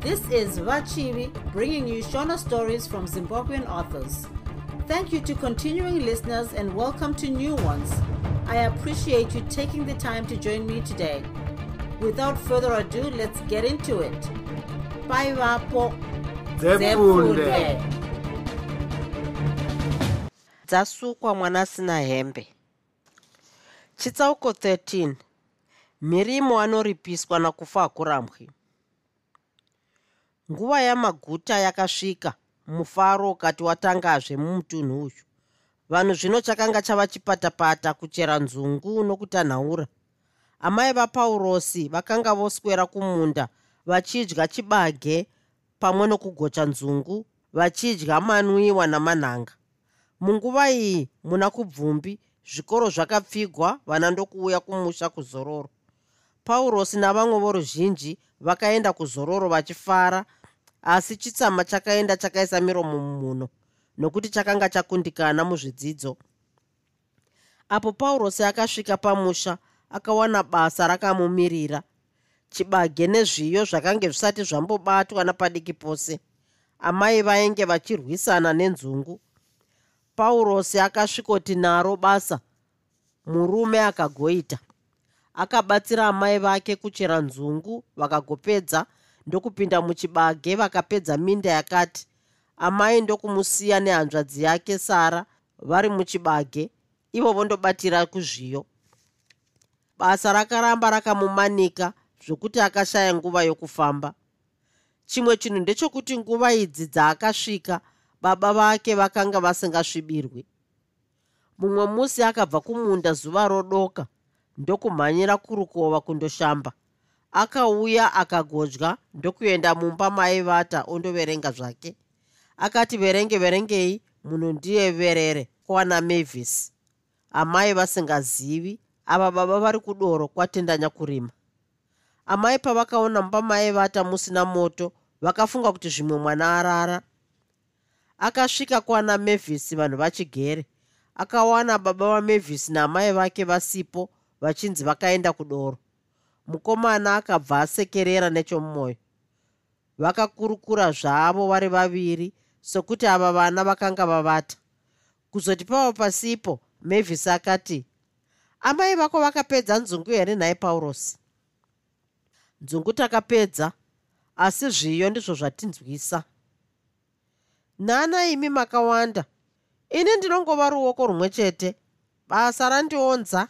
This is Vachivi bringing you Shona stories from Zimbabwean authors. Thank you to continuing listeners and welcome to new ones. I appreciate you taking the time to join me today. Without further ado, let's get into it. Bye, Vapo. Dzasukwa mwana asina hembe chitsauko 13 mhirimo anoripiswa nakufa hakurambwi nguva yamaguta yakasvika mufaro ukati watangazve mumutunhu uyu. Vanhu zvino chakanga chava chipatapata kuchera nzungu nokutanhaura. Amai vapaurosi vakanga voswera kumunda vachidya chibage pamwe nokugocha nzungu vachidya manwiwa namanhanga. Munguva iyi muna kubvumbi zvikoro zvakapfigwa vana ndokuuya kumusha kuzororo. Paurosi navamwe voruzhinji vakaenda kuzororo vachifara asi chitsama chakaenda chakaisa miromo mumuno nokuti chakanga chakundikana muzvidzidzo. Apo paurosi akasvika pamusha akawana basa rakamumirira. Chibage nezviyo zvakange zvisati zvambobatwa napadiki pose. Amai vainge vachirwisana nenzungu. Paurosi akasvikoti naro basa murume akagoita. Akabatsira amai vake kuchera nzungu vakagopedza ndokupinda muchibage vakapedza minda yakati amai ndokumusiya nehanzvadzi yake sara vari muchibage ivo vondobatira kuzviyo. Basa rakaramba rakamumanika zvokuti akashaya nguva yokufamba. Chimwe chinhu ndechekuti nguva idzi dzaakasvika baba vake vakanga vasingasvibirwi. Mumwe musi akabva kumunda zuva rodoka ndokumhanyira kurukova kundoshamba akauya akagodya ndokuenda mumba maivata ondoverenga zvake. Akati verenge verengei munondiyeverere kwana mavis. Amai vasingazivi ava baba vari kudoro kwatendanya kurima. Amai pavakaona mumba maivata musina moto vakafunga kuti zvimwe mwana arara. Akasvika kwana mavis vanhu vachigere. Akawana baba vamavis naamai vake vasipo vachinzi vakaenda kudoro mukomana akabva asekerera nechomumwoyo. Vakakurukura zvavo vari vaviri sokuti ava vana vakanga vavata. Kuzoti pavo pasipo mavis akati amai vako vakapedza nzungu here? Nhaye paurosi nzungu takapedza asi zviyo ndizvo zvatinzwisa. Nhana imi makawanda ini ndinongova ruoko rumwe chete. Basa randionza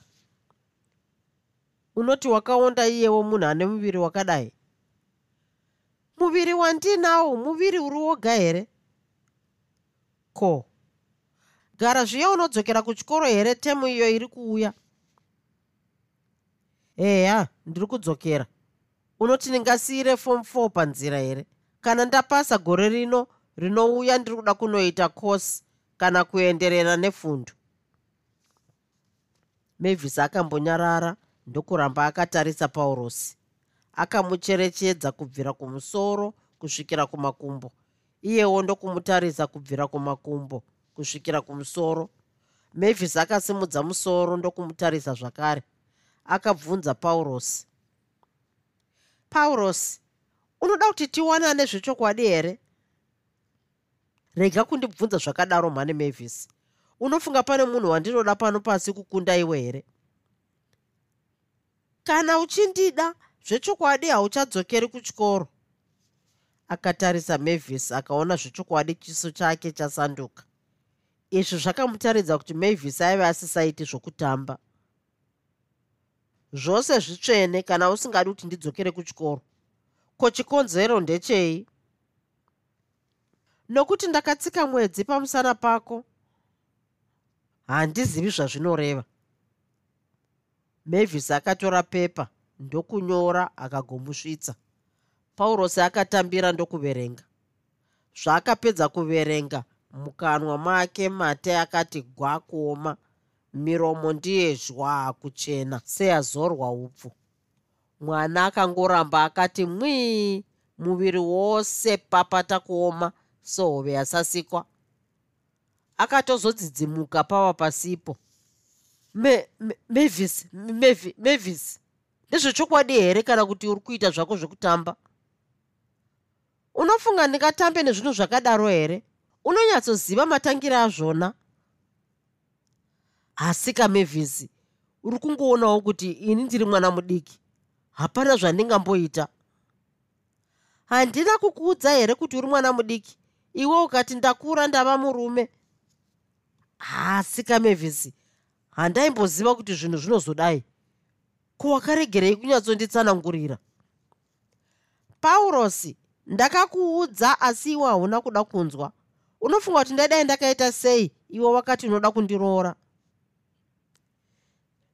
unoti wakaonda iyewo munhu ane muviri wakadai? Muviri wandinawo muviri uri woga here? Ko gara zviya unodzokera kuchikoro here? Temu iyo iri kuuya. Eya ndiri kudzokera. Unoti ndingasiyire fom 4 panzira here? Kana ndapasa gore rino rinouya ndiri kuda kunoita kosi kana kuenderera nefundo. Mavis akambonyarara ndokuramba akatarisa paurosi akamucherechedza kubvira kumusoro kusvikira kumakumbo. Iyewo ndokumutarisa kubvira kumakumbo kusvikira kumusoro. Mavis akasimudza musoro ndokumutarisa zvakare. Akabvunza paurosi paurosi unoda kuti tiwanane zvechokwadi here? Rega kundibvunza zvakadaro mhane mavis unofunga pane munhu wandinoda pano pasi kukunda iwe here kana uchindida zvechokwadi hauchadzokeri kuchikoro. Akatarisa mavis akaona zvechokwadi chiso chake chasanduka. Izvi zvakamutaridza kuti mavis aive asisaiti zvokutamba. Zvose zvitsvene kana usingadi kuti ndidzokere kuchikoro. Ko chikonzero ndechei? Nokuti ndakatsika mwedzi pamusana pako. Handizivi zvazvinoreva mavis akatora pepa ndokunyora akagomusvitsa. Paurosi akatambira ndokuverenga. Zvaakapedza kuverenga mukanwa make mate akati gwa kuoma miromo ndiyezhwa kuchena seyazorwa upfu. Mwana akangoramba akati mwii muviri wose papata kuoma sehove yasasikwa. Akatozodzidzimuka pava pasipo mavis mavis. Ndezvechokwadi here kana kuti uri kuita zvako zvekutamba? Unofunga ndingatambe nezvinhu zvakadaro here? Unonyatsoziva matangiro azvona? Asi kamevhisi uri kungoonawo kuti ini ndiri mwana mudiki. Hapana zvandingamboita. Handina kukuudza here kuti uri mwana mudiki? Iwe ukati ndakura ndava murume. Asi kamevhisi handaimboziva kuti zvinhu zvinozodai. Kowakaregerei kunyatsonditsanangurira. Paurosi ndakakuudza asi iwe hauna kuda kunzwa. Unofunga kuti ndaidai ndakaita sei? Iwe wakati unoda kundiroora.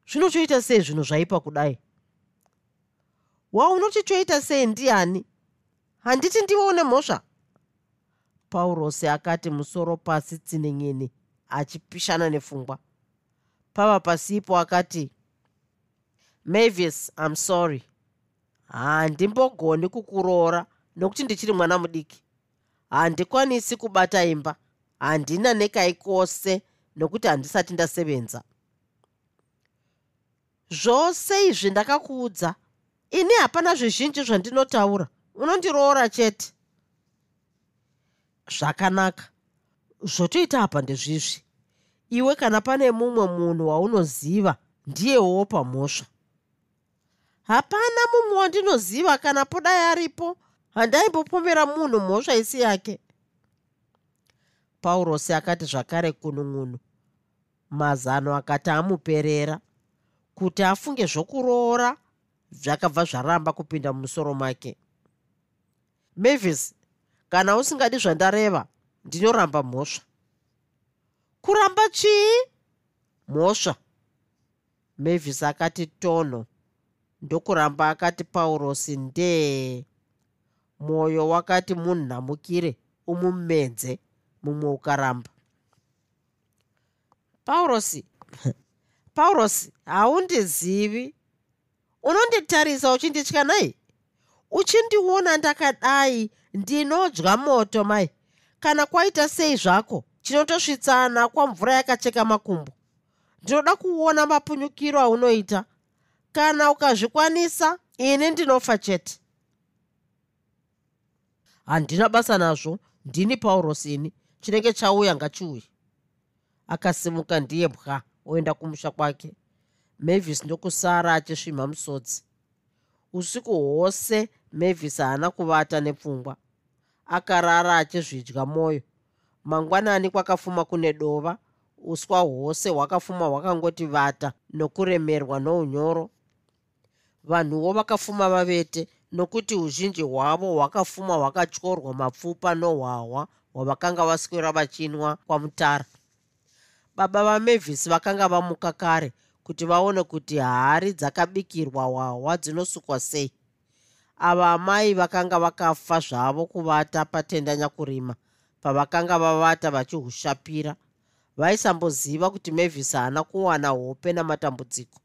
Zvinochoita sei zvinhu zvaipa kudai? Waunoti choita sei ndiani? Handiti ndiwe une mhosva? Paurosi akati musoro pasi tsinenyeni achipishana nepfungwa pava pasipo akati mavis im sorry. Handimbogoni kukuroora nokuti ndichiri mwana mudiki. Handikwanisi kubata imba. Handina nekai kwose nokuti handisati ndasevenza. Zvose izvi ndakakuudza? Ini hapana zvizhinji zvandinotaura. Unondiroora chete? Zvakanaka. Zvotoita apa ndezvizvi iwe kana pane mumwe munhu waunoziva ndiyewo pamhosva hapana mumwe wandinoziva kana podai aripo handaimbopombera munhu mhosva isi yake. Paurosi akati zvakare kunun'unu mazano akati amuperera kuti afunge zvokuroora zvakabva zvaramba kupinda mumusoro make. Mavis kana usingadi zvandareva ndinoramba mhosva kuramba chii mhosva. Mavis akati tonho. Ndokuramba akati paurosi ndee. Mwoyo wakati munhamukire umumedze mumwe ukaramba. Paurosi paurosi haundizivi. Unonditarisa uchinditya nai uchindiona ndakadai ndinodya moto mai kana kwaita sei zvako chinotosvitsana kwamvura yakacheka makumbo. Ndinoda kuona mapunyukiro aunoita. Kana ukazvikwanisa ini ndinofa chete. Handina basa nazvo. Ndini paurosini chinenge chauya ngachiuye. Akasimuka ndiye bwa oenda kumusha kwake. Mavis ndokusara achisvimha musodzi. Usiku hwose mavis haana kuvata nepfungwa. Akarara achizvidya mwoyo mangwanani kwakafuma kune dova uswa hwose hwakafuma hwakangoti vata nokuremerwa nounyoro. Vanhuwo vakafuma vavete nokuti uzhinji hwavo hwakafuma hwakatyorwa mapfupa nohwahwa hwavakanga vaswera vachinwa kwamutara. Baba vamavhisi vakanga vamuka kare kuti vaone kuti hari dzakabikirwa hwahwa dzinosukwa sei. Ava amai vakanga vakafa zvavo kuvata patenda nyakurima pavakanga vavata vachihushapira vaisamboziva kuti mavhisi haana kuwana hope namatambudziko.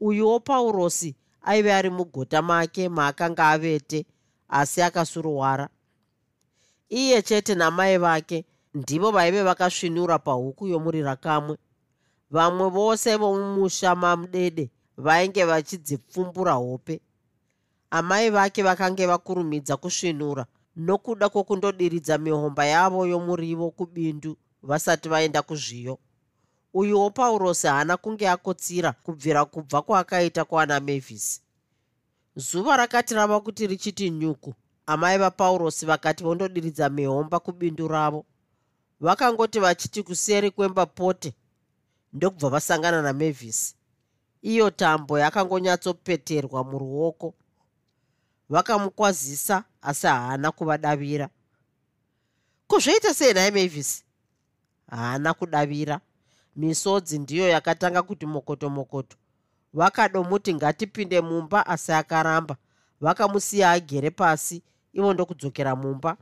Uyuwo paurosi aive ari mugota make maakanga avete asi akasuruwara iye chete namai vake ndivo vaive vakasvinura pahuku yomurira kamwe. Vamwe vose vomumusha mamudede vainge vachidzipfumbura hope. Amai vake vakange vakurumidza kusvinura nokuda kwokundodiridza mihomba yavo yomurivo kubindu vasati vaenda kuzviyo. Uyuwo paurosi haana kunge akotsira kubvira kubva kwaakaita kwana mavhisi zuva rakati rava kuti richiti nyuku amai vapaurosi vakati vondodiridza mihomba kubindu ravo vakangoti vachiti kuseri kwemba pote ndokubva vasangana namavhisi iyo tambo yakangonyatsopeterwa muruoko. Vakamukwazisa asi haana kuvadavira. Kuzvoita sei naye mavhisi haana kudavira. Misodzi ndiyo yakatanga kuti mokoto mokoto. Vakadomuti ngatipinde mumba asi akaramba. Vakamusiya agere pasi ivo ndokudzokera mumba.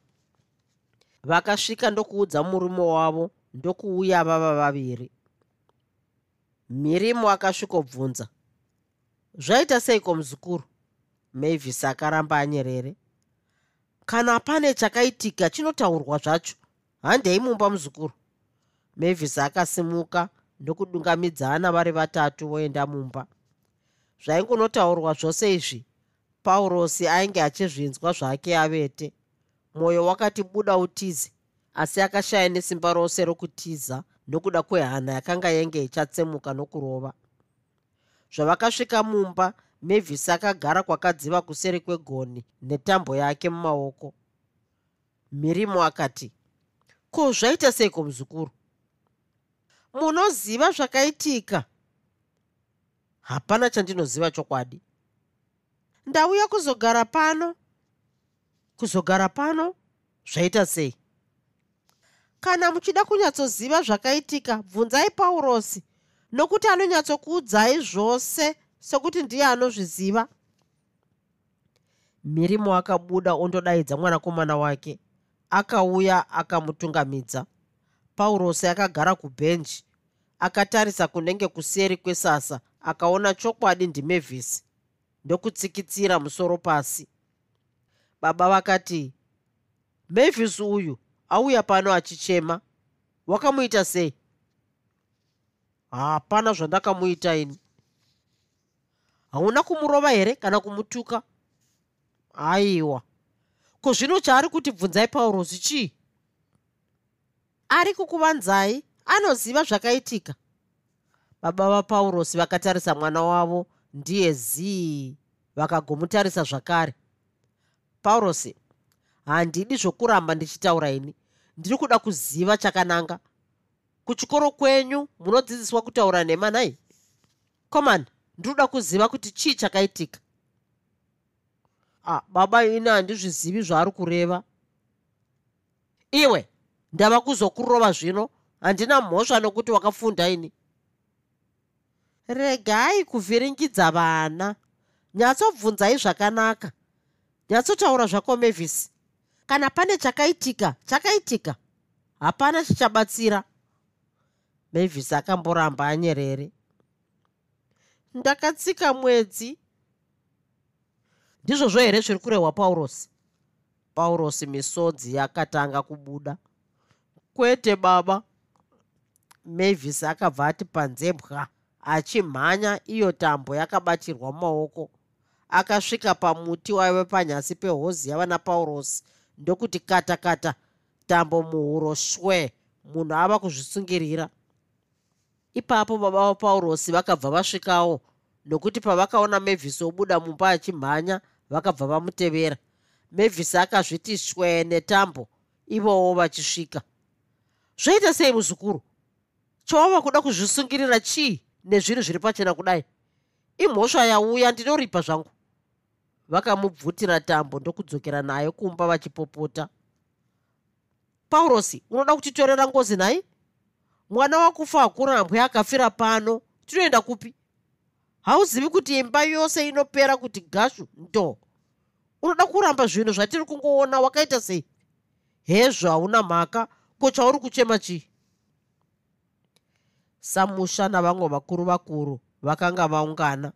Vakasvika ndokuudza murume wavo ndokuuya vava vaviri. Mhirimo akasvikobvunza. Zvaita seiko muzukuru? Mavis akaramba anyerere kana pane chakaitika chinotaurwa zvacho. Handei mumba muzukuru. Mavis akasimuka ndokudungamidzana vari vatatu voenda mumba. Zvaingonotaurwa zvose izvi paurosi ainge achizvinzwa zvake avete. Mwoyo wakati buda utize asi akashaya nesimba rose rokutiza nokuda kwehana yakanga yenge ichatsemuka nokurova. Zvavakasvika mumba mevhisi akagara kwakadziva kuseri kwegoni netambo yake mumaoko. Mirimo akati ko zvaita seiko muzukuru? Munoziva zvakaitika? Hapana chandinoziva chokwadi. Ndauya kuzogara pano. Kuzogara pano? Zvaita sei? Kana muchida kunyatsoziva zvakaitika bvunzai paurosi nokuti anonyatsokuudzai zvose sekuti ndiye anozviziva. Mirimo akabuda ondodaidza mwanakomana wake akauya akamutungamidza. Paurosi akagara kubhenji akatarisa kunenge kuseri kwesasa akaona chokwadi ndimevhisi ndokutsikitsira musoro pasi. Baba vakati mevhisi uyu auya pano achichema wakamuita sei? Hapana zvandakamuita ini hauna kumurova here kana kumutuka? Aiwa. Ko zvino chaari kuti bvunzai paurosi chii? Ari kukuvanzai anoziva zvakaitika. Baba vapaurosi vakatarisa mwana wavo ndiye zii vakagomutarisa zvakare. Paurosi handidi zvokuramba ndichitaura ini. Ndiri kuda kuziva chakananga. Kuchikoro kwenyu munodzidziswa kutaura nhema nai? Coman ndinoda kuziva kuti chii chakaitika. Ah, baba ini handizvizivi zvaari kureva. Iwe ndava kuzokurova zvino handina mhosva nokuti wakafunda ini. Regai kuvhiringidza vana. Nyatsobvunzai zvakanaka. Nyatsotaura zvako mevhisi kana pane chakaitika chakaitika. Hapana chichabatsira. Mavhisi akamboramba anyerere ndakatsika mwedzi. Ndizvozvo here zviri kurehwa paurosi paurosi misodzi yakatanga kubuda. Kwete baba mavhisi akabva ati panzembwa achimhanya iyo tambo yakabatirwa mumaoko. Akasvika pamuti waive panyasi pehozi yavana paurosi ndokuti kata kata tambo muhuro shwe munhu ava kuzvisungirira ipapo baba vapaurosi vakabva vasvikawo nokuti pavakaona mevhisi obuda mumba achimhanya vakabva vamutevera. Mevhisi akazviti shwe netambo ivowo vachisvika. Zvoita sei muzukuru? Chovava kuda kuzvisungirira chii nezvinhu zviri pachena kudai? Imhosva yauya ndinoripa zvangu. Vakamubvutira tambo ndokudzokera naye kumba vachipopota. Paurosi unoda kutitorera ngozi nhai mwana wakufa hakurambwe akafira pano. Tinoenda kupi? Hauzivi kuti imba yose inopera kuti gashu ndo? Unoda kuramba zvinhu zvatiri kungoona wakaita sei? Hezvo hauna mhaka. Ko chauri kuchema chii? Samusha navamwe vakuru vakuru vakanga vaungana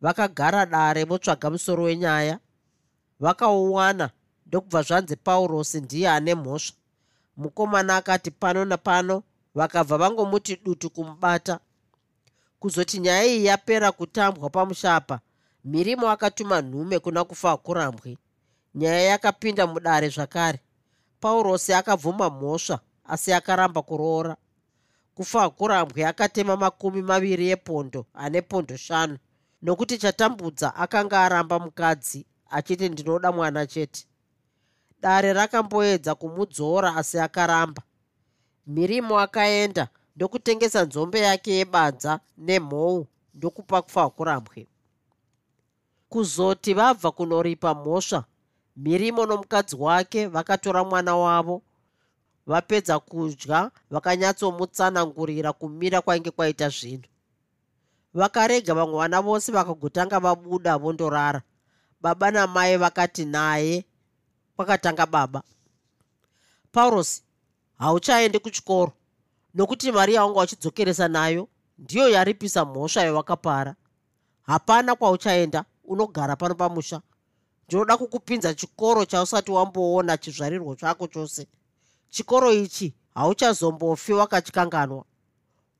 vakagara dare votsvaga musoro wenyaya vakauwana. Ndokubva zvanzi paurosi ndiye ane mhosva. Mukomana akati pano napano vakabva vangomuti dutu kumubata. Kuzoti nyaya iyi yapera kutambwa pamushapa mirimo akatuma nhume kuna kufa kurambwi nyaya yakapinda mudare zvakare. Paurosi akabvuma mhosva asi akaramba kuroora. Kufa kurambwi akatema makumi maviri epondo ane pondo shanu nokuti chatambudza akanga aramba mukadzi achiti ndinoda mwana chete. Dare rakamboedza kumudzora asi akaramba mirimo akaenda ndokutengesa nzombe yake yebadza nemhou ndokupa kufa kurambwe. Kuzoti vabva kunoripa mhosva mirimo nomukadzi wake vakatora mwana wavo vapedza kudya vakanyatsomutsanangurira kumira kwainge kwaita zvinhu. Vakarega vamwe vana vose vakagotanga vabuda vondorara. Baba namai vakati naye kwakatanga baba. Paurosi hauchaendi kuchikoro. Nokuti mari yaunga uchidzokeresa nayo ndiyo yaripisa mhosva yawakapara. Hapana kwauchaenda unogara pano pamusha. Ndinoda kukupinza chikoro chausati wamboona chizvarirwo chako chose. Chikoro ichi hauchazombofi wakachkanganwa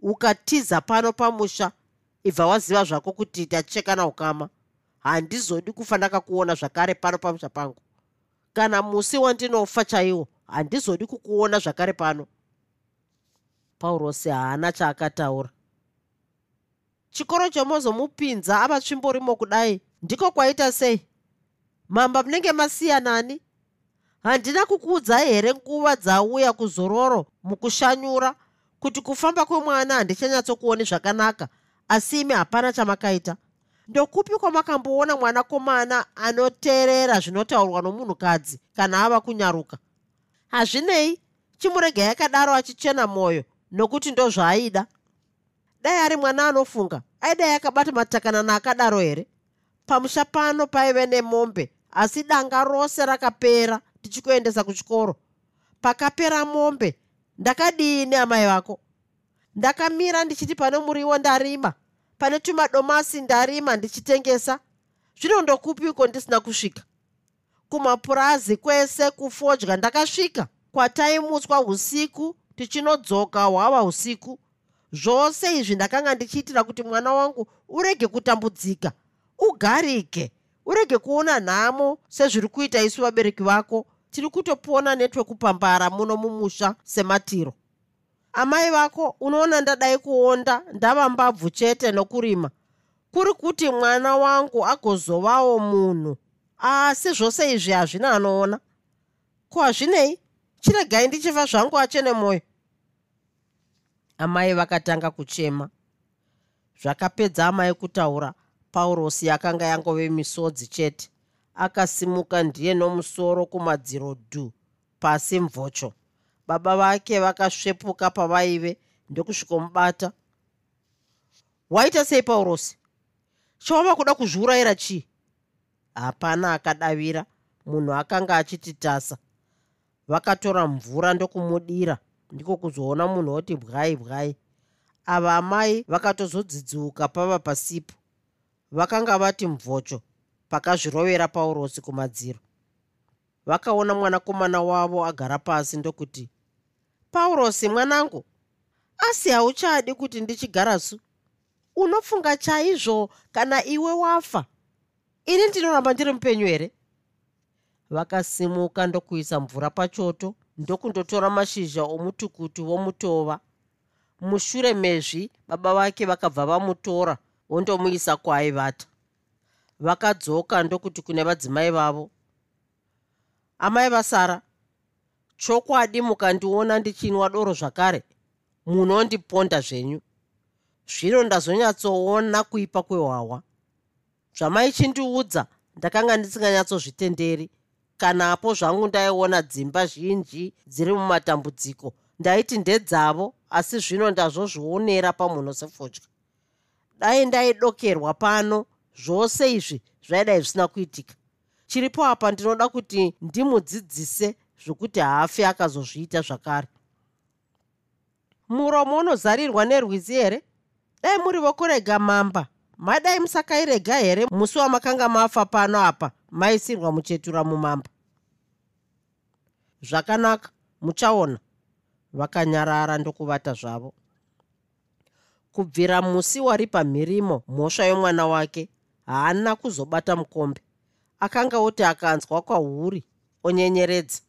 ukatiza pano pamusha ibva waziva zvako kuti tachekana ukama. Handizodi kufa ndakakuona zvakare pano pamusha pangu. Kana musi wandinofa chaiwo handizodi kukuona zvakare pano. Paurosi haana chaakataura. Chikoro chomozomupinza ava tsvimborimo kudai. Ndiko kwaita sei? Mamba munenge masiyanani handina kukuudzai here nguva dzauya kuzororo mukushanyura kuti kufamba kwemwana handichanyatsokuoni zvakanaka asi imi hapana chamakaita? Ndokupi kwamakamboona mwanakomana anoteerera zvinotaurwa nomunhukadzi kana ava kunyaruka hazvinei chimurega yakadaro achichena mwoyo nokuti ndozvaaida dai ari mwana anofunga aidai akabata matakanana akadaro here? Pamusha pano paive nemombe asi danga rose rakapera tichikuendesa kuchikoro. Pakapera mombe ndakadii neamai vako? Ndakamira ndichiti pane muriwo ndarima pane tumadomasi ndarima ndichitengesa. Zvino ndokupiko ndisina kusvika kumapurazi kwese kufodya. Ndakasvika kwataimutswa usiku tichinodzoka hwava usiku. Zvose izvi ndakanga ndichiitira kuti mwana wangu urege kutambudzika ugarike urege kuona nhamo sezviri kuita isu vabereki vako. Tiri kutopona netwekupambara muno mumusha sematiro. Amai vako unoona ndadai kuonda ndava mbabvu chete nokurima. Kuri kuti mwana wangu agozovawo munhu asi zvose izvi hazvina anoona. Ko hazvinei? Chiregai ndichifa zvangu achene mwoyo. Amai vakatanga kuchema. Zvakapedza amai kutaura. Paurosi akanga yangove misodzi chete. Akasimuka ndiye nomusoro kumadziro dhu pasi mvocho. Baba vake vakasvepuka pavaive ndokusvikomubata. Waita sei paurosi chavava kuda kuzviurayira chii hapana akadavira. Munhu akanga achiti tasa. Vakatora mvura ndokumudira. Ndiko kuzoona munhu oti bwai bwai. Ava amai vakatozodzidziuka pava pasipo. Vakanga vati mvocho pakazvirovera paurosi kumadziro vakaona mwanakomana wavo agara pasi ndokuti paurosi mwanangu? Asi hauchadi kuti ndichigara su? Unofunga chaizvo kana iwe wafa ini ndinoramba ndiri mupenyu here? Vakasimuka ndokuisa mvura pachoto ndokundotora mashizha omutukutu vomutova mushure mezvi baba vake vakabva vamutora vondomuisa kwaaivata vakadzoka ndokuti kune vadzimai vavo. Amai vasara chokwadi mukandiona ndichinwa doro zvakare munondiponda zvenyu. Zvino ndazonyatsoona kuipa kwehwahwa zvamaichindiudza ndakanga ndisinganyatsozvitenderi kanapo zvangu ndaiona dzimba zhinji dziri mumatambudziko. Ndaiti ndedzavo asi zvino ndazvozvionera pamunhu sefodya. Dai ndaidokerwa pano zvose izvi zvaidai zvisina kuitika. Chiripo apa ndinoda kuti ndimudzidzise zvokuti haafi akazozviita zvakare. Muromo unozarirwa nerwizi here? Dai muri vokurega mamba madai musakairega here? Musi wamakanga mafa pano apa maisirwa muchetura mumamba zvakanaka muchaona. Vakanyarara ndokuvata zvavo. Kubvira musi wari pamhirimo mhosva yomwana wake haana kuzobata mukombe. Akanga oti akanzwa kwauri onyenyeredza.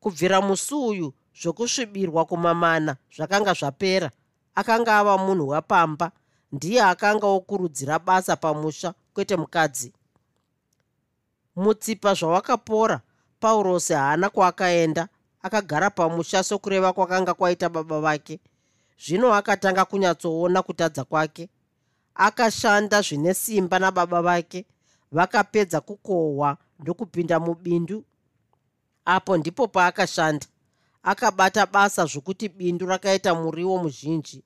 Kubvira musi uyu zvokusvibirwa kumamana zvakanga zvapera. Akanga ava munhu wapamba ndiye akanga okurudzira basa pamusha kwete mukadzi. Mutsipa zvawakapora paurosi haana kwaakaenda akagara pamusha sokureva kwakanga kwaita baba vake. Zvino akatanga kunyatsoona kutadza kwake. Akashanda zvine simba nababa vake vakapedza kukohwa ndokupinda mubindu. Apo ndipo paakashanda akabata basa zvokuti bindu rakaita muriwo muzhinji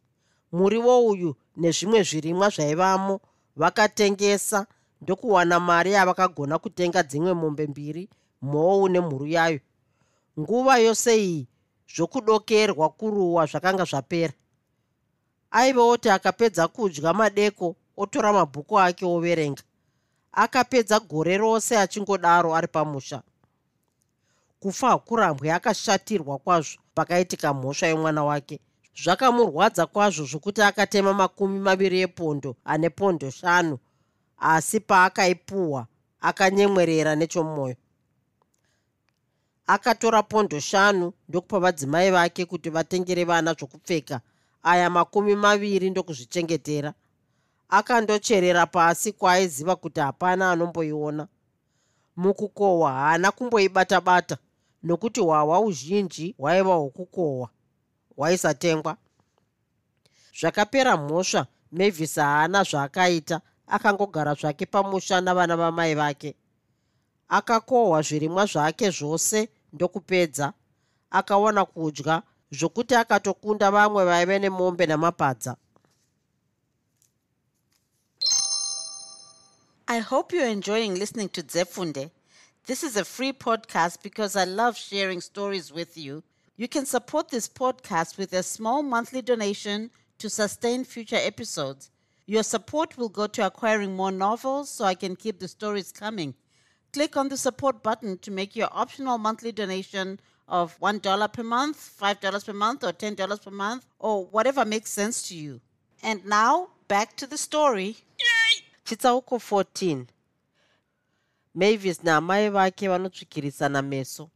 muriwo uyu nezvimwe zvirimwa zvaivamo vakatengesa. Ndokuwana mari yavakagona kutenga dzimwe mombe mbiri mhou nemhuru yayo. Nguva yose iyi zvokudokerwa kuruwa zvakanga zvapera. Aiva oti akapedza kudya madeko otora mabhuku ake overenga. Akapedza gore rose achingodaro ari pamusha. Kufa hakurambwe akashatirwa kwazvo pakaitika mhosva yemwana wake zvakamurwadza kwazvo zvokuti akatema makumi maviri epondo ane pondo shanu asi paakaipuhwa akanyemwerera nechomwoyo akatora pondo shanu ndokupa vadzimai vake kuti vatengere vana zvokupfeka aya makumi maviri ndokuzvichengetera. Akandocherera pasi kwaaiziva kuti hapana anomboiona. Mukukohwa haana kumboibata-bata nokuti hwahwa uzhinji hwaiva hwokukohwa hwaisatengwa zvakapera mhosva mavis haana zvaakaita akangogara zvake pamusha navana vamai vake akakohwa zvirimwa zvake zvose ndokupedza akawana kudya zvokuti akatokunda vamwe vaive nemombe namapadza I hope you're enjoying listening to Zefunde. This is a free podcast because I love sharing stories with you. You can support this podcast with a small monthly donation to sustain future episodes. Your support will go to acquiring more novels so I can keep the stories coming. Click on the support button to make your optional monthly donation of $1 per month, $5 per month, or $10 per month, or whatever makes sense to you. And now, back to the story. chitsauko 14 mavis naamai vake vanotsvikirisana meso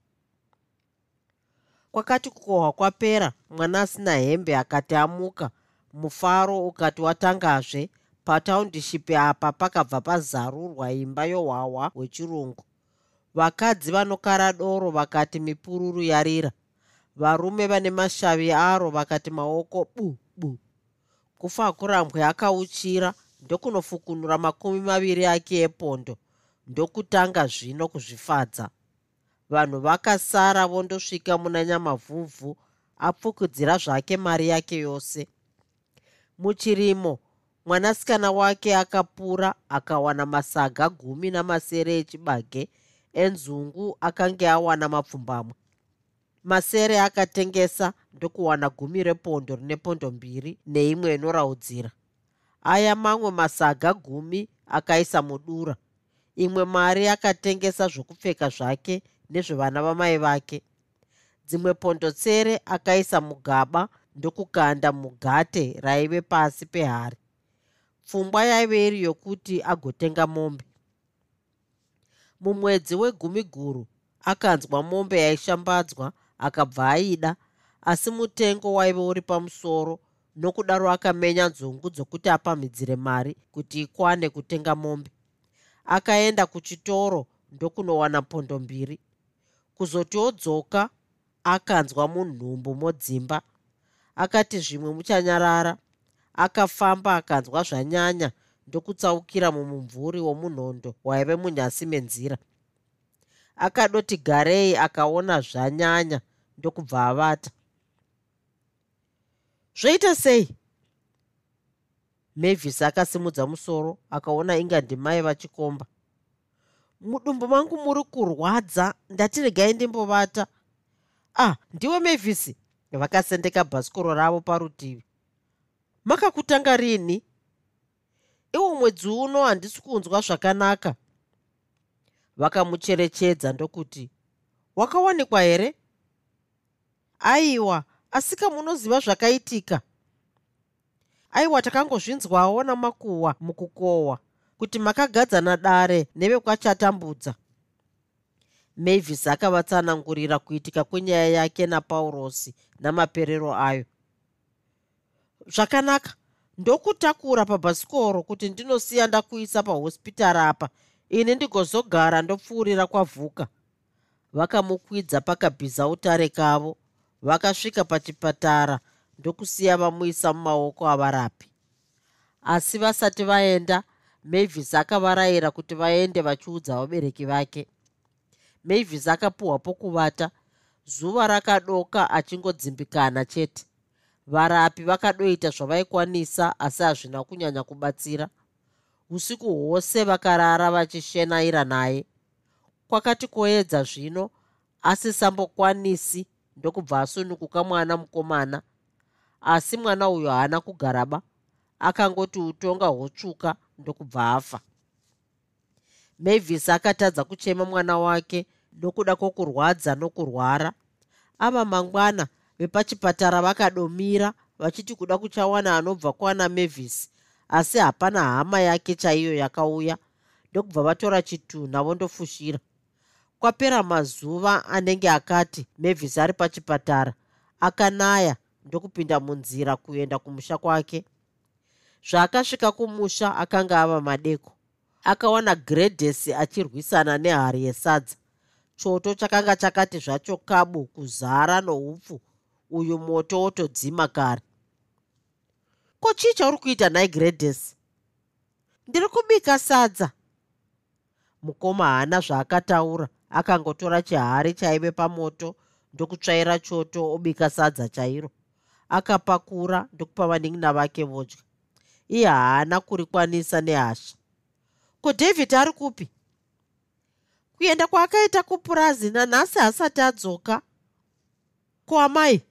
kwakati kukohwa kwapera mwana asina hembe akati amuka. Mufaro ukati watangazve pataundishipi apa pakabva pazarurwa imba yohwahwa hwechirungu. Vakadzi vanokara doro vakati mipururu yarira. Varume vane mashavi aro vakati maoko bu bu. Kufa kurambwe akauchira ndokunofukunura makumi maviri ake epondo. Ndokutanga zvino kuzvifadza vanhu vakasara vondosvika muna nyamavhuvhu apfukudzira zvake mari yake yose. Muchirimo mwanasikana wake akapura akawana masaga gumi namasere echibage enzungu akange awana mapfumbamwe. Masere akatengesa ndokuwana gumi repondo rine pondo mbiri neimwe inoraudzira. Aya mamwe masaga gumi akaisa mudura. Imwe mari akatengesa zvokupfeka zvake nezvevana vamai vake. Dzimwe pondotsere akaisa mugaba ndokukanda mugate raive pasi pehari. Pfungwa yaive iri yokuti agotenga mombe. Mumwedzi wegumi guru akanzwa mombe yaishambadzwa akabva aida asi mutengo waive uri pamusoro nokudaro akamenya nzungu dzokuti apamhidzire mari kuti ikwane kutenga mombe. Akaenda kuchitoro ndokunowana pondo mbiri kuzoti odzoka akanzwa munhumbu modzimba. Akati zvimwe muchanyarara akafamba akanzwa zvanyanya ndokutsaukira mumumvuri womunhondo waive munyasi menzira. Akadoti garei akaona zvanyanya ndokubva avata. Zvoita sei? Mavis akasimudza musoro akaona inga ndimai vachikomba mudumbu mangu muri kurwadza ndati regai ndimbovata. Ah ndiwe mavhisi vakasendeka bhasikoro ravo parutivi. Makakutanga rini? Iwo mwedzi uno handisi kunzwa zvakanaka. Vakamucherechedza ndokuti wakawanikwa here? Aiwa asika munoziva zvakaitika. Aiwa takangozvinzwawo namakuhwa mukukohwa kuti makagadzana dare nevekwachatambudza. Mavis akavatsanangurira kuitika kwenyaya yake napaurosi namaperero ayo. Zvakanaka ndokutakura pabhasikoro kuti ndinosiya ndakuisa pahospitari apa. Ini ndigozogara ndopfuurira kwavhuka. Vakamukwidza pakabhiza utare kavo vakasvika pachipatara ndokusiya vamuisa mumaoko avarapi. Asi vasati vaenda mavis akavarayira kuti vaende vachiudza vabereki vake. Mavis akapuhwa pokuvata zuva rakadoka achingodzimbikana chete. Varapi vakadoita zvavaikwanisa asi hazvina kunyanya kubatsira. Usiku hwose vakarara vachishenaira naye. Kwakati koedza zvino asisambokwanisi ndokubva asununguka mwana mukomana. Asi mwana uyo haana kugaraba. Akangoti utonga hwotsvuka ndokubva afa. Mavis akatadza kuchema mwana wake nokuda kwokurwadza nokurwara. Ava mangwana vepachipatara vakadomira vachiti kuda kuchawana anobva kwana mavis asi hapana hama yake chaiyo yakauya. Ndokubva vatora chitunha vondofushira. Kwapera mazuva anenge akati mavis ari pachipatara akanaya ndokupinda munzira kuenda kumusha kwake zvaakasvika kumusha akanga ava madeko akawana gredhesi achirwisana nehari yesadza. Choto chakanga chakati zvacho kabu kuzara noupfu uyu moto wotodzima kare. Ko chii chauri kuita nhai gredhesi ndiri kubika sadza. Mukoma haana zvaakataura akangotora chihari chaive pamoto ndokutsvaira choto obika sadza chairo. Akapakura ndokupa vanin'ina vake vodya iye haana kurikwanisa nehasha. Ko david ari kupi? Kuenda kwaakaita kupurazi nanhasi asati adzoka. Ko amai?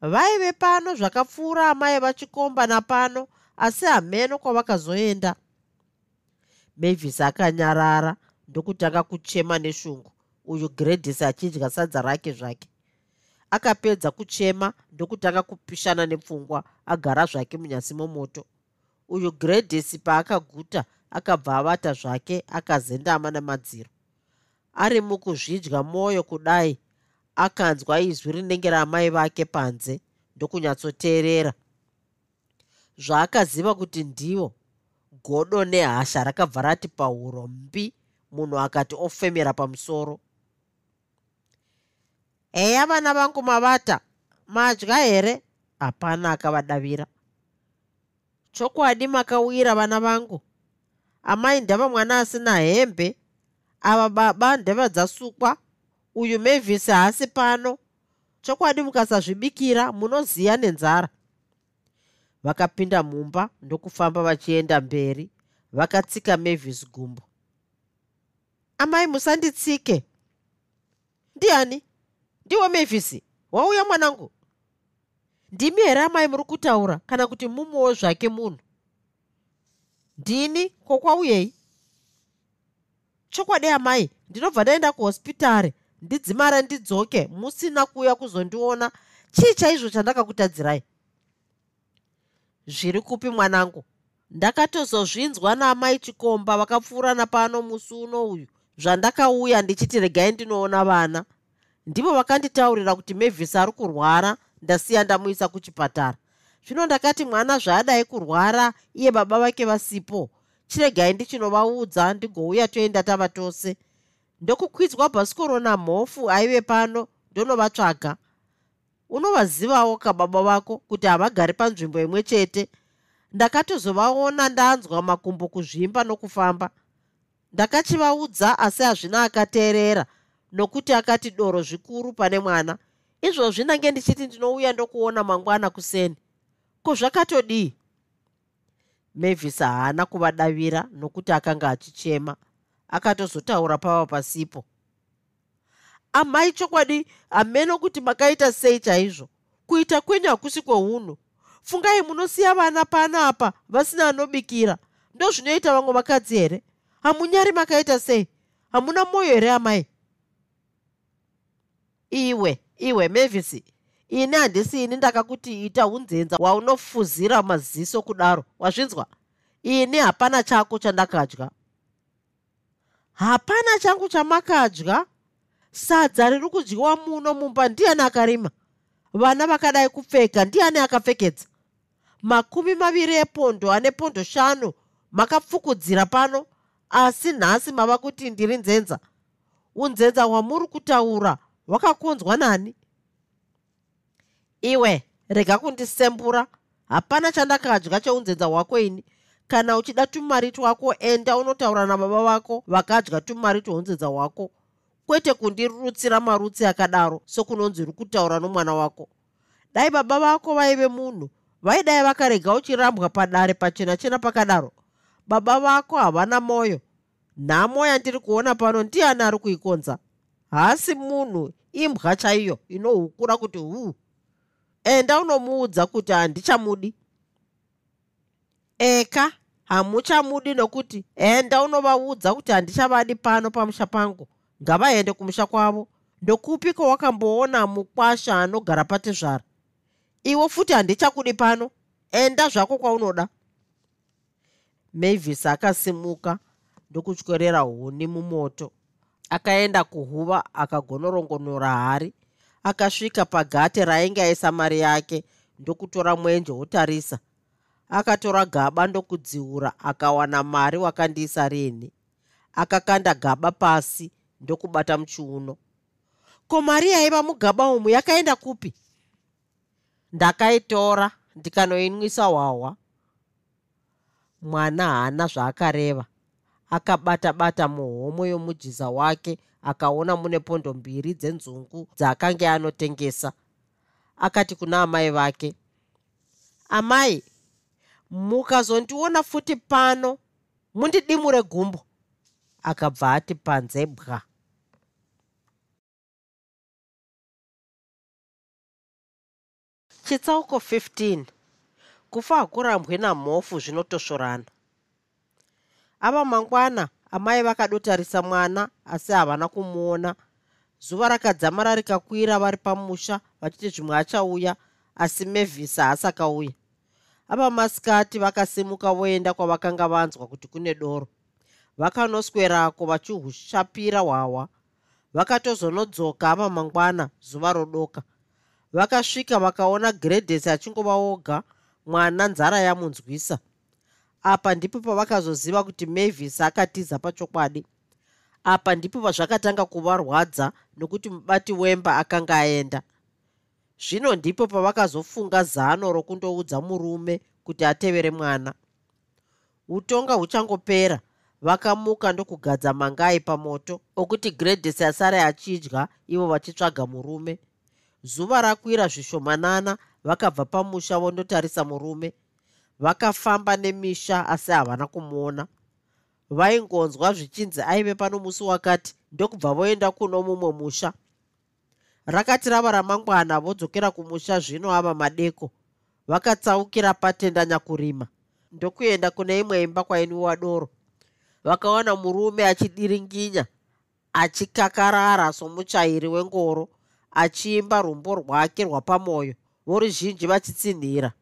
Vaive pano zvakapfuura amai vachikomba napano asi hameno kwavakazoenda. Mavis akanyarara ndokutanga kuchema neshungu. Uyu gredhis achidya sadza rake zvake akapedza kuchema ndokutanga kupishana nepfungwa agara zvake munyasi momoto. Uyu gredhis paakaguta akabva avata zvake akazendama namadziro. Ari mukuzvidya mwoyo kudai akanzwa izwi rinenge ramai vake panze ndokunyatsoteerera. Zvaakaziva kuti ndivo godo nehasha rakabva rati pahuro mbi munhu akati ofemera pamusoro eya vana vangu mavata madya here? Hapana akavadavira. Chokwadi makawira vana vangu. Amai ndava mwana asina hembe ava baba ndeva dzasukwa uyu mavhisi haasi pano. Chokwadi mukasazvibikira munoziya nenzara. Vakapinda mumba ndokufamba vachienda mberi vakatsika mavhisi gumbo. Amai musanditsike. Ndiani ndiwo mavhisi wauya mwanangu? Ndimi here amai muri kutaura kana kuti mumwewo zvake munhu? Ndini? Kokwauyei chokwadi amai ndinobva ndaenda kuhospitari ndidzimara ndidzoke musina kuuya kuzondiona. Chii chaizvo chandakakutadzirai zviri kupi mwanangu? Ndakatozozvinzwa naamai chikomba vakapfuurana pano musi uno uyu. Zvandakauya ndichiti regai ndinoona vana ndivo vakanditaurira kuti mavhisi ari kurwara ndasiya ndamuisa kuchipatara. Zvino ndakati mwana zvaadai kurwara iye baba vake vasipo. Chiregai ndichinovaudza ndigouya toenda tava tose. Ndokukwidzwa bhasikoro namhofu aive pano ndonovatsvaga. Unovazivawo kababa vako kuti havagari panzvimbo imwe chete. Ndakatozovaona ndanzwa makumbo kuzvimba nokufamba. Ndakachivaudza asi hazvina akateerera nokuti akati doro zvikuru pane mwana. Izvozvi nange ndichiti ndinouya ndokuona mangwana kuseni. Ko zvakatodii mavis haana kuvadavira nokuti akanga achichema. Akatozotaura pava pasipo. Amai chokwadi hameno kuti makaita sei chaizvo? Kuita kwenyu hakusi kweunhu fungai munosiya vana pana apa vasina anobikira. Ndo zvinoita vamwe vakadzi here? Hamunyari makaita sei? Hamuna mwoyo here amai iwe iwe mavisi ini handisi ini ndakakuti ita unzenza waunofuzira maziso kudaro wazvinzwa? Ini hapana chako chandakadya. Hapana changu chamakadya. Sadza riri kudyiwa muno mumba ndiani akarima? Vana vakadai kupfeka ndiani akapfekedza? Makumi maviri epondo ane pondo shanu makapfukudzira pano asi nhasi mava kuti ndiri nzenza. Unzenza hwamuri kutaura hwakakonzwa nani? Iwe rega kundisembura hapana chandakadya cheunzenza hwako ini. Kana uchida tumari twako enda unotaura nababa vako vakadya tumari twounzenza hwako. Kwete kundirutsira marutsi akadaro sokunonzi uri kutaura nomwana wako. Dai baba vako vaive munhu. Vaidai vakarega uchirambwa padare pachena chena pakadaro? Baba vako havana mwoyo nhamo yandiri kuona pano ndiani ari kuikonza haasi munhu imbwa chaiyo inohukura kuti huu. Enda unomuudza kuti handichamudi eka hamuchamudi nokuti enda unovaudza kuti handichavadi pano pamusha pangu. Ngavaende kumusha kwavo. Ndokupi kwawakamboona mukwasha anogara patezvara iwo futi handichakudi pano. Enda zvako kwaunoda. Mavis akasimuka ndokutyorera huni mumoto akaenda kuhuva akagonorongonora hari akasvika pagate rainge aisa mari yake ndokutora mwenje wotarisa akatora gaba ndokudziura akawana mari wakandiisa rini. Akakanda gaba pasi ndokubata muchiuno. Ko mari yaiva mugaba umu yakaenda kupi? Ndakaitora ndikanoinwisa hwahwa. Mwana haana zvaakareva akabata bata muhomwe yomujiza wake akaona mune pondo mbiri dzenzungu dzaakanga anotengesa. Akati kuna amai vake amai mukazondiona futi pano mundidimure gumbo. Akabva ati panze bwa. Chitsauko 15 kufa hakurambwe namhofu zvinotosvorana ava mangwana amai vakadotarisa mwana asi havana kumuona. Zuva rakadzamara rikakwira vari pamusha vachiti zvimwe achauya asi mevhisi haasi akauya ava masikati vakasimuka voenda kwavakanga vanzwa kuti kune doro. Vakanoswerako vachihushapira hwahwa. Vakatozonodzoka ava mangwana zuva rodoka. Vakasvika vakaona gredhesi achingova oga mwana nzara yamunzwisa apa ndipo pavakazoziva kuti mavis akatiza pachokwadi. Apa ndipo pazvakatanga kuvarwadza nokuti mubati wemba akanga aenda. Zvino ndipo pavakazofunga zano rokundoudza murume kuti atevere mwana. Utonga huchangopera. Vakamuka ndokugadza mangai pamoto okuti gredhesi asare achidya ivo vachitsvaga murume. Zuva rakwira zvishomanana vakabva pamusha vondotarisa murume vakafamba nemisha asi havana kumuona. Vaingonzwa zvichinzi aive pano musi wakati ndokubva voenda kuno mumwe musha. Rakati rava ramangwana vodzokera kumusha zvino ava madeko. Vakatsaukira patenda nyakurima ndokuenda kune imwe imba kwainwiwa doro. Vakaona murume achidiringinya achikakarara somuchairi wengoro achiimba rumbo rwake rwapamwoyo voruzhinji vachitsinhira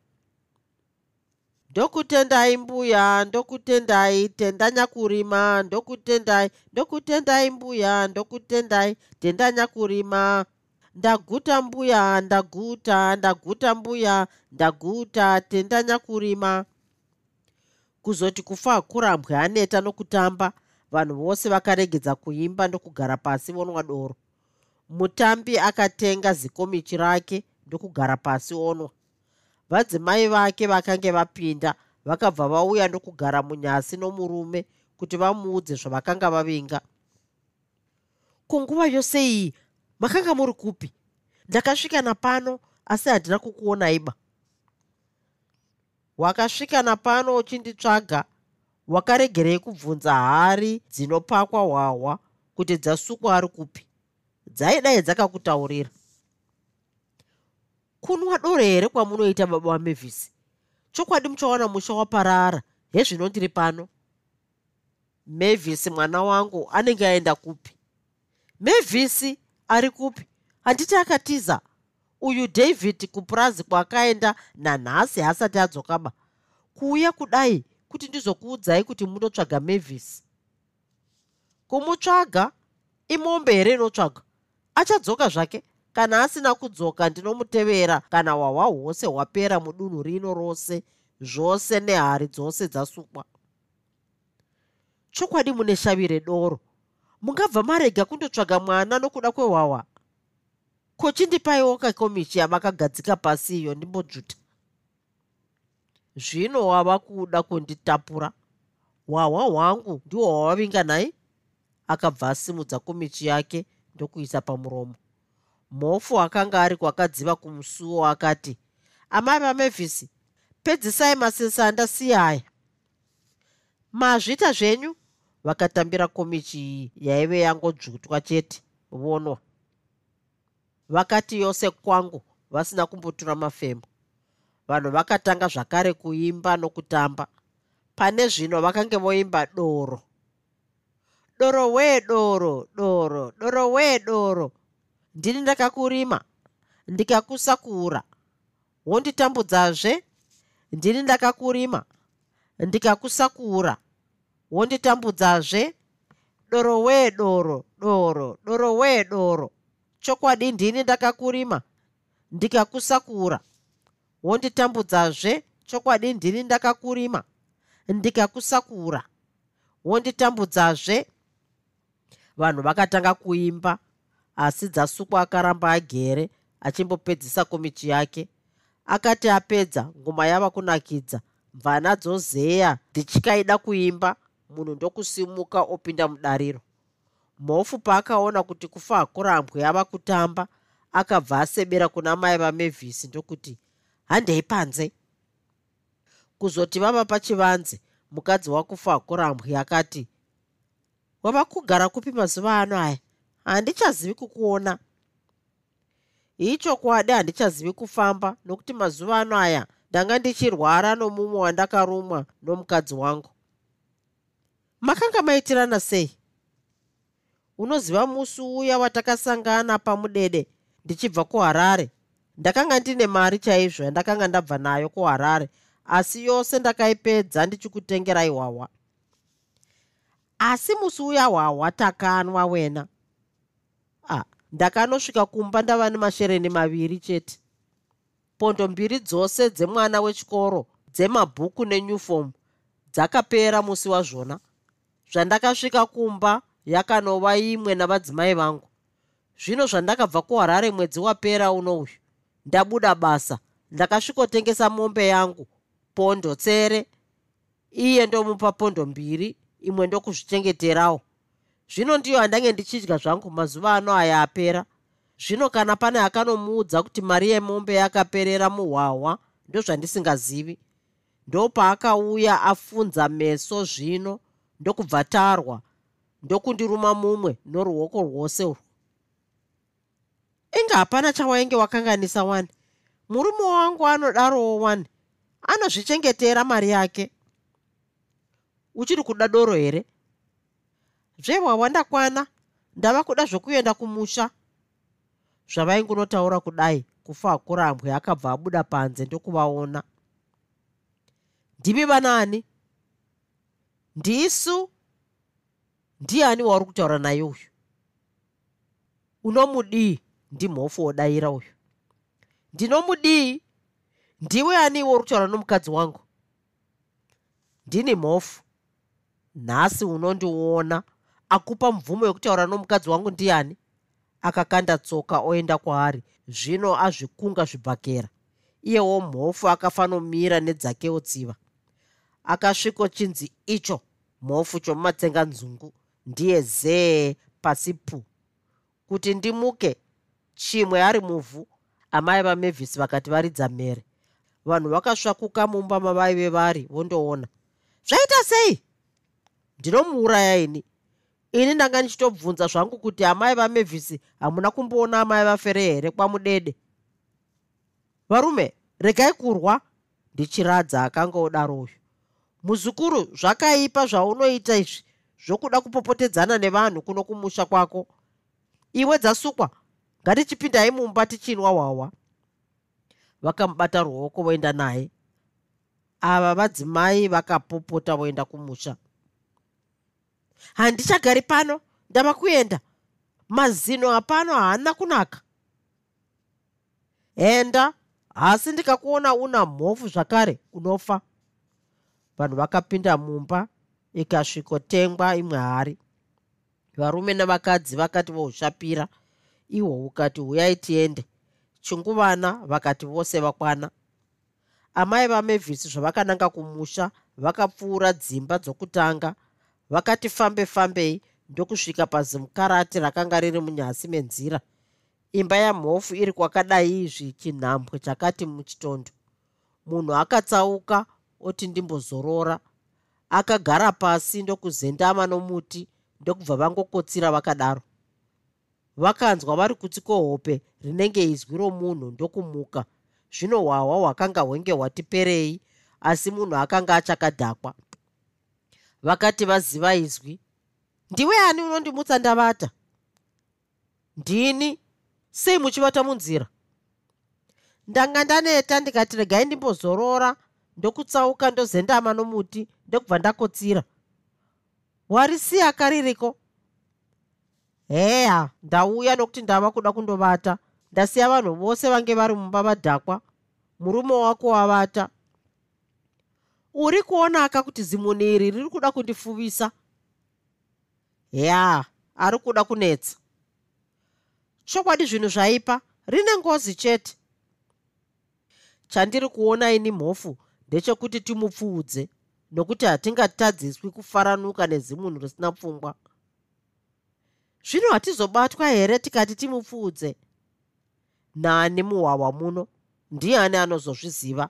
ndokutendai mbuya ndokutendai tendanyakurima ndokutendai ndokutendai mbuya ndokutendai tendanyakurima ndaguta mbuya ndaguta ndaguta mbuya ndaguta tendanyakurima kuzoti kufa kurambwe aneta nokutamba vanhu vose vakaregedza kuimba ndokugara pasi vonwa doro. Mutambi akatenga zikomichi rake ndokugara pasi onwa vadzimai vake vakange vapinda vakabva vauya ndokugara munyasi nomurume kuti vamuudze zvavakanga vavinga. Kunguva yose iyi makanga muri kupi? Ndakasvika napano asi handina kukuonaiba wakasvika napano uchinditsvaga wakaregerei kubvunza hari dzinopakwa hwahwa kuti dzasukwa ari kupi? Dzaidai dzakakutaurira kunwa doro here kwamunoita baba vamevhisi chokwadi muchawana musha waparara. Hezvino ndiri pano. Mevhisi mwana wangu anenge aenda kupi? Mevhisi ari kupi? Handiti akatiza. Uyu david kupurazi kwakaenda nanhasi asati adzokaba. Kuuya kudai kuti ndizokuudzai kuti munotsvaga mevhisi kumutsvaga? Imombe here inotsvaga? Achadzoka zvake kana asina kudzoka ndinomutevera. Kana hwahwa hwose hwapera mudunhu rino rose zvose nehari dzose dzasukwa. Chokwadi mune shavire doro mungabva marega kundotsvaga mwana nokuda kwehwahwa ko chindipaiwo kakomichi yavakagadzika pasi iyo ndimbodzvuta zvino wava kuda kunditapura? Hwahwa hwangu ndihwo hwavavinga nai akabva asimudza komichi yake ndokuisa pamuromo mhofu akanga ari kwakadziva kumusuwo akati amai vamevhisi pedzisai masesanda siyaya mazvita zvenyu? Vakatambira komichi iyi yaive yangodzvutwa chete vonwa vakati yose kwangu vasina kumbotura mafemo vanhu vakatanga zvakare kuimba nokutamba. Pane zvino vakange voimba doro. Doro wee doro doro doro wee doro ndini ndakakurima ndikakusakura. Wonditambudzazve ndini ndakakurima ndikakusakura. Wonditambudzazve doro wee doro doro doro wee doro. Chokwadi ndini ndakakurima ndikakusakura. Wonditambudzazve chokwadi ndini ndakakurima ndikakusakura. Wonditambudzazve vanhu vakatanga kuimba asi dzasukwa akaramba agere achimbopedzisa komichi yake. Akati apedza ngoma yava kunakidza. Mvana dzozeya dzichikaida kuimba. Munhu ndokusimuka opinda mudariro. Mhofu paakaona kuti kufa hakurambwe ava kutamba akabva asebera kuna mai vamevhisi ndokuti handei panze. Kuzoti vava pachivanze mukadzi wakufa hakurambwe akati wava kugara kupi mazuva ano aya handichazivi kukuona. Ichokwadi handichazivi kufamba nokuti mazuva ano aya ndanga ndichirwara nomumwe wandakarumwa nomukadzi wangu. Makanga maitirana sei? Unoziva musi uya watakasangana pamudede ndichibva kuharare? Ndakanga ndine mari chaizvo yandakanga ndabva nayo kuharare asi yose ndakaipedza ndichikutengerai hwahwa asi musi uya hwahwa takanwa wena ndakanosvika kumba ndava nemashereni maviri chete. Pondo mbiri dzose dzemwana wechikoro dzemabhuku nenyufomu dzakapera musi wazvona. Zvandakasvika kumba yakanova imwe navadzimai vangu. Zvino zvandakabva kuharare mwedzi wapera unouyu ndabuda basa ndakasvikotengesa mombe yangu pondo tsere. Iye ndomupa pondo mbiri imwe ndokuzvichengeterawo zvino ndiyo handange ndichidya zvangu mazuva ano aya apera. Zvino kana pane akanomuudza kuti mari yemombe yakaperera muhwahwa ndozvandisingazivi. Ndopaakauya afunza meso zvino ndokubva tarwa ndokundiruma mumwe noruoko rwose urwu. Inge hapana chawainge wakanganisa wani? Murume wangu anodarowo wani? Anozvichengetera mari yake. Uchiri kuda doro here zvehwawa ndakwana ndava kuda zvokuenda kumusha. Zvavaingunotaura kudai kufa hakurambwe akabva abuda panze ndokuvaona. Ndimi vanani? Ndisu? Ndiani wauri kutaura naye uyu? Unomudii? Ndimhofu wodayira uyu. Ndinomudii? Ndiwe aniwo uri kutaura nomukadzi wangu? Ndini mhofu. Nhasi unondiona akupa mvumo yekutaura nomukadzi wangu ndiani? Akakanda tsoka oenda kwaari. Zvino azvikunga zvibhakera iyewo mhofu akafanomira nedzakewo tsiva akasvikochinzi icho mhofu chomumatsenganzungu ndiye zee pasi pu kuti ndimuke chimwe ari muvhu amai vamevhisi vakati varidza mhere. Vanhu vakasvakuka mumba mavaive vari vondoona. Zvaita sei? Ndinomuuraya ini ini ndanga ndichitobvunza zvangu kuti amai vamevhisi hamuna kumboona amai vafere here kwamudede? Varume regai kurwa. Ndichiradza akanga odaro uyu. Muzukuru zvakaipa zvaunoita izvi zvokuda kupopotedzana nevanhu kuno kumusha kwako. Iwe dzasukwa ngatichipindai mumba tichinwa hwahwa vakamubata ruoko voenda naye. Ava vadzimai vakapopota voenda kumusha handichagari pano ndava kuenda. Mazino apano haana kunaka. Enda asi ndikakuona una mhofu zvakare unofa. Vanhu vakapinda mumba ikasvikotengwa imwe hari. Varume nevakadzi vakati vohushapira ihwo ukati huyai tiende. Chinguvana vakati vose vakwana. Amai vamevhisi zvavakananga kumusha vakapfuura dzimba dzokutanga vakati fambe fambei ndokusvika pazimukarati rakanga riri munyasi menzira. Imba yamhofu iri kwakadai izvi chinhambwe chakati muchitondo. Munhu akatsauka oti ndimbozorora. Akagara pasi ndokuzendama nomuti ndokubva vangokotsira vakadaro. Vakanzwa vari kuti kohope rinenge izwi romunhu ndokumuka. Zvino hwahwa hwakanga hwenge hwatiperei asi munhu akanga achakadhakwa vakati vaziva izwi ndiwe ani unondimutsa ndavata ndini sei muchivata munzira? Ndanga ndaneta ndikati regai ndimbozorora ndokutsauka ndozendama nomuti ndokubva ndakotsira. Warisiya kaririko heya ndauya nokuti ndava kuda kundovata. Ndasiya vanhu vose vange vari mumba vadhakwa. Murume wako wavata uri kuonaka kuti zimuni iri riri kuda kundifuvisa? Ya ari kuda kunetsa. Chokwadi zvinhu zvaipa rine ngozi chete. Chandiri kuona ini mhofu ndechekuti timupfuudze nokuti hatingatadziswi kufaranuka nezimunhu risina pfungwa. Zvino hatizobatwa here tikati timupfuudze? Nani muhwahwa muno ndiani anozozviziva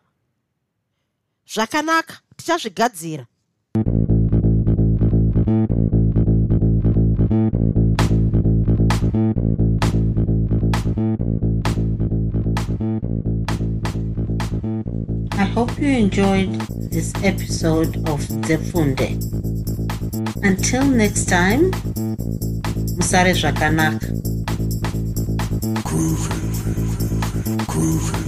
zvakanaka tichazvigadzira I hope you enjoyed this episode of Zefunde. Until next time, Musare Zvakanaka. Groovy.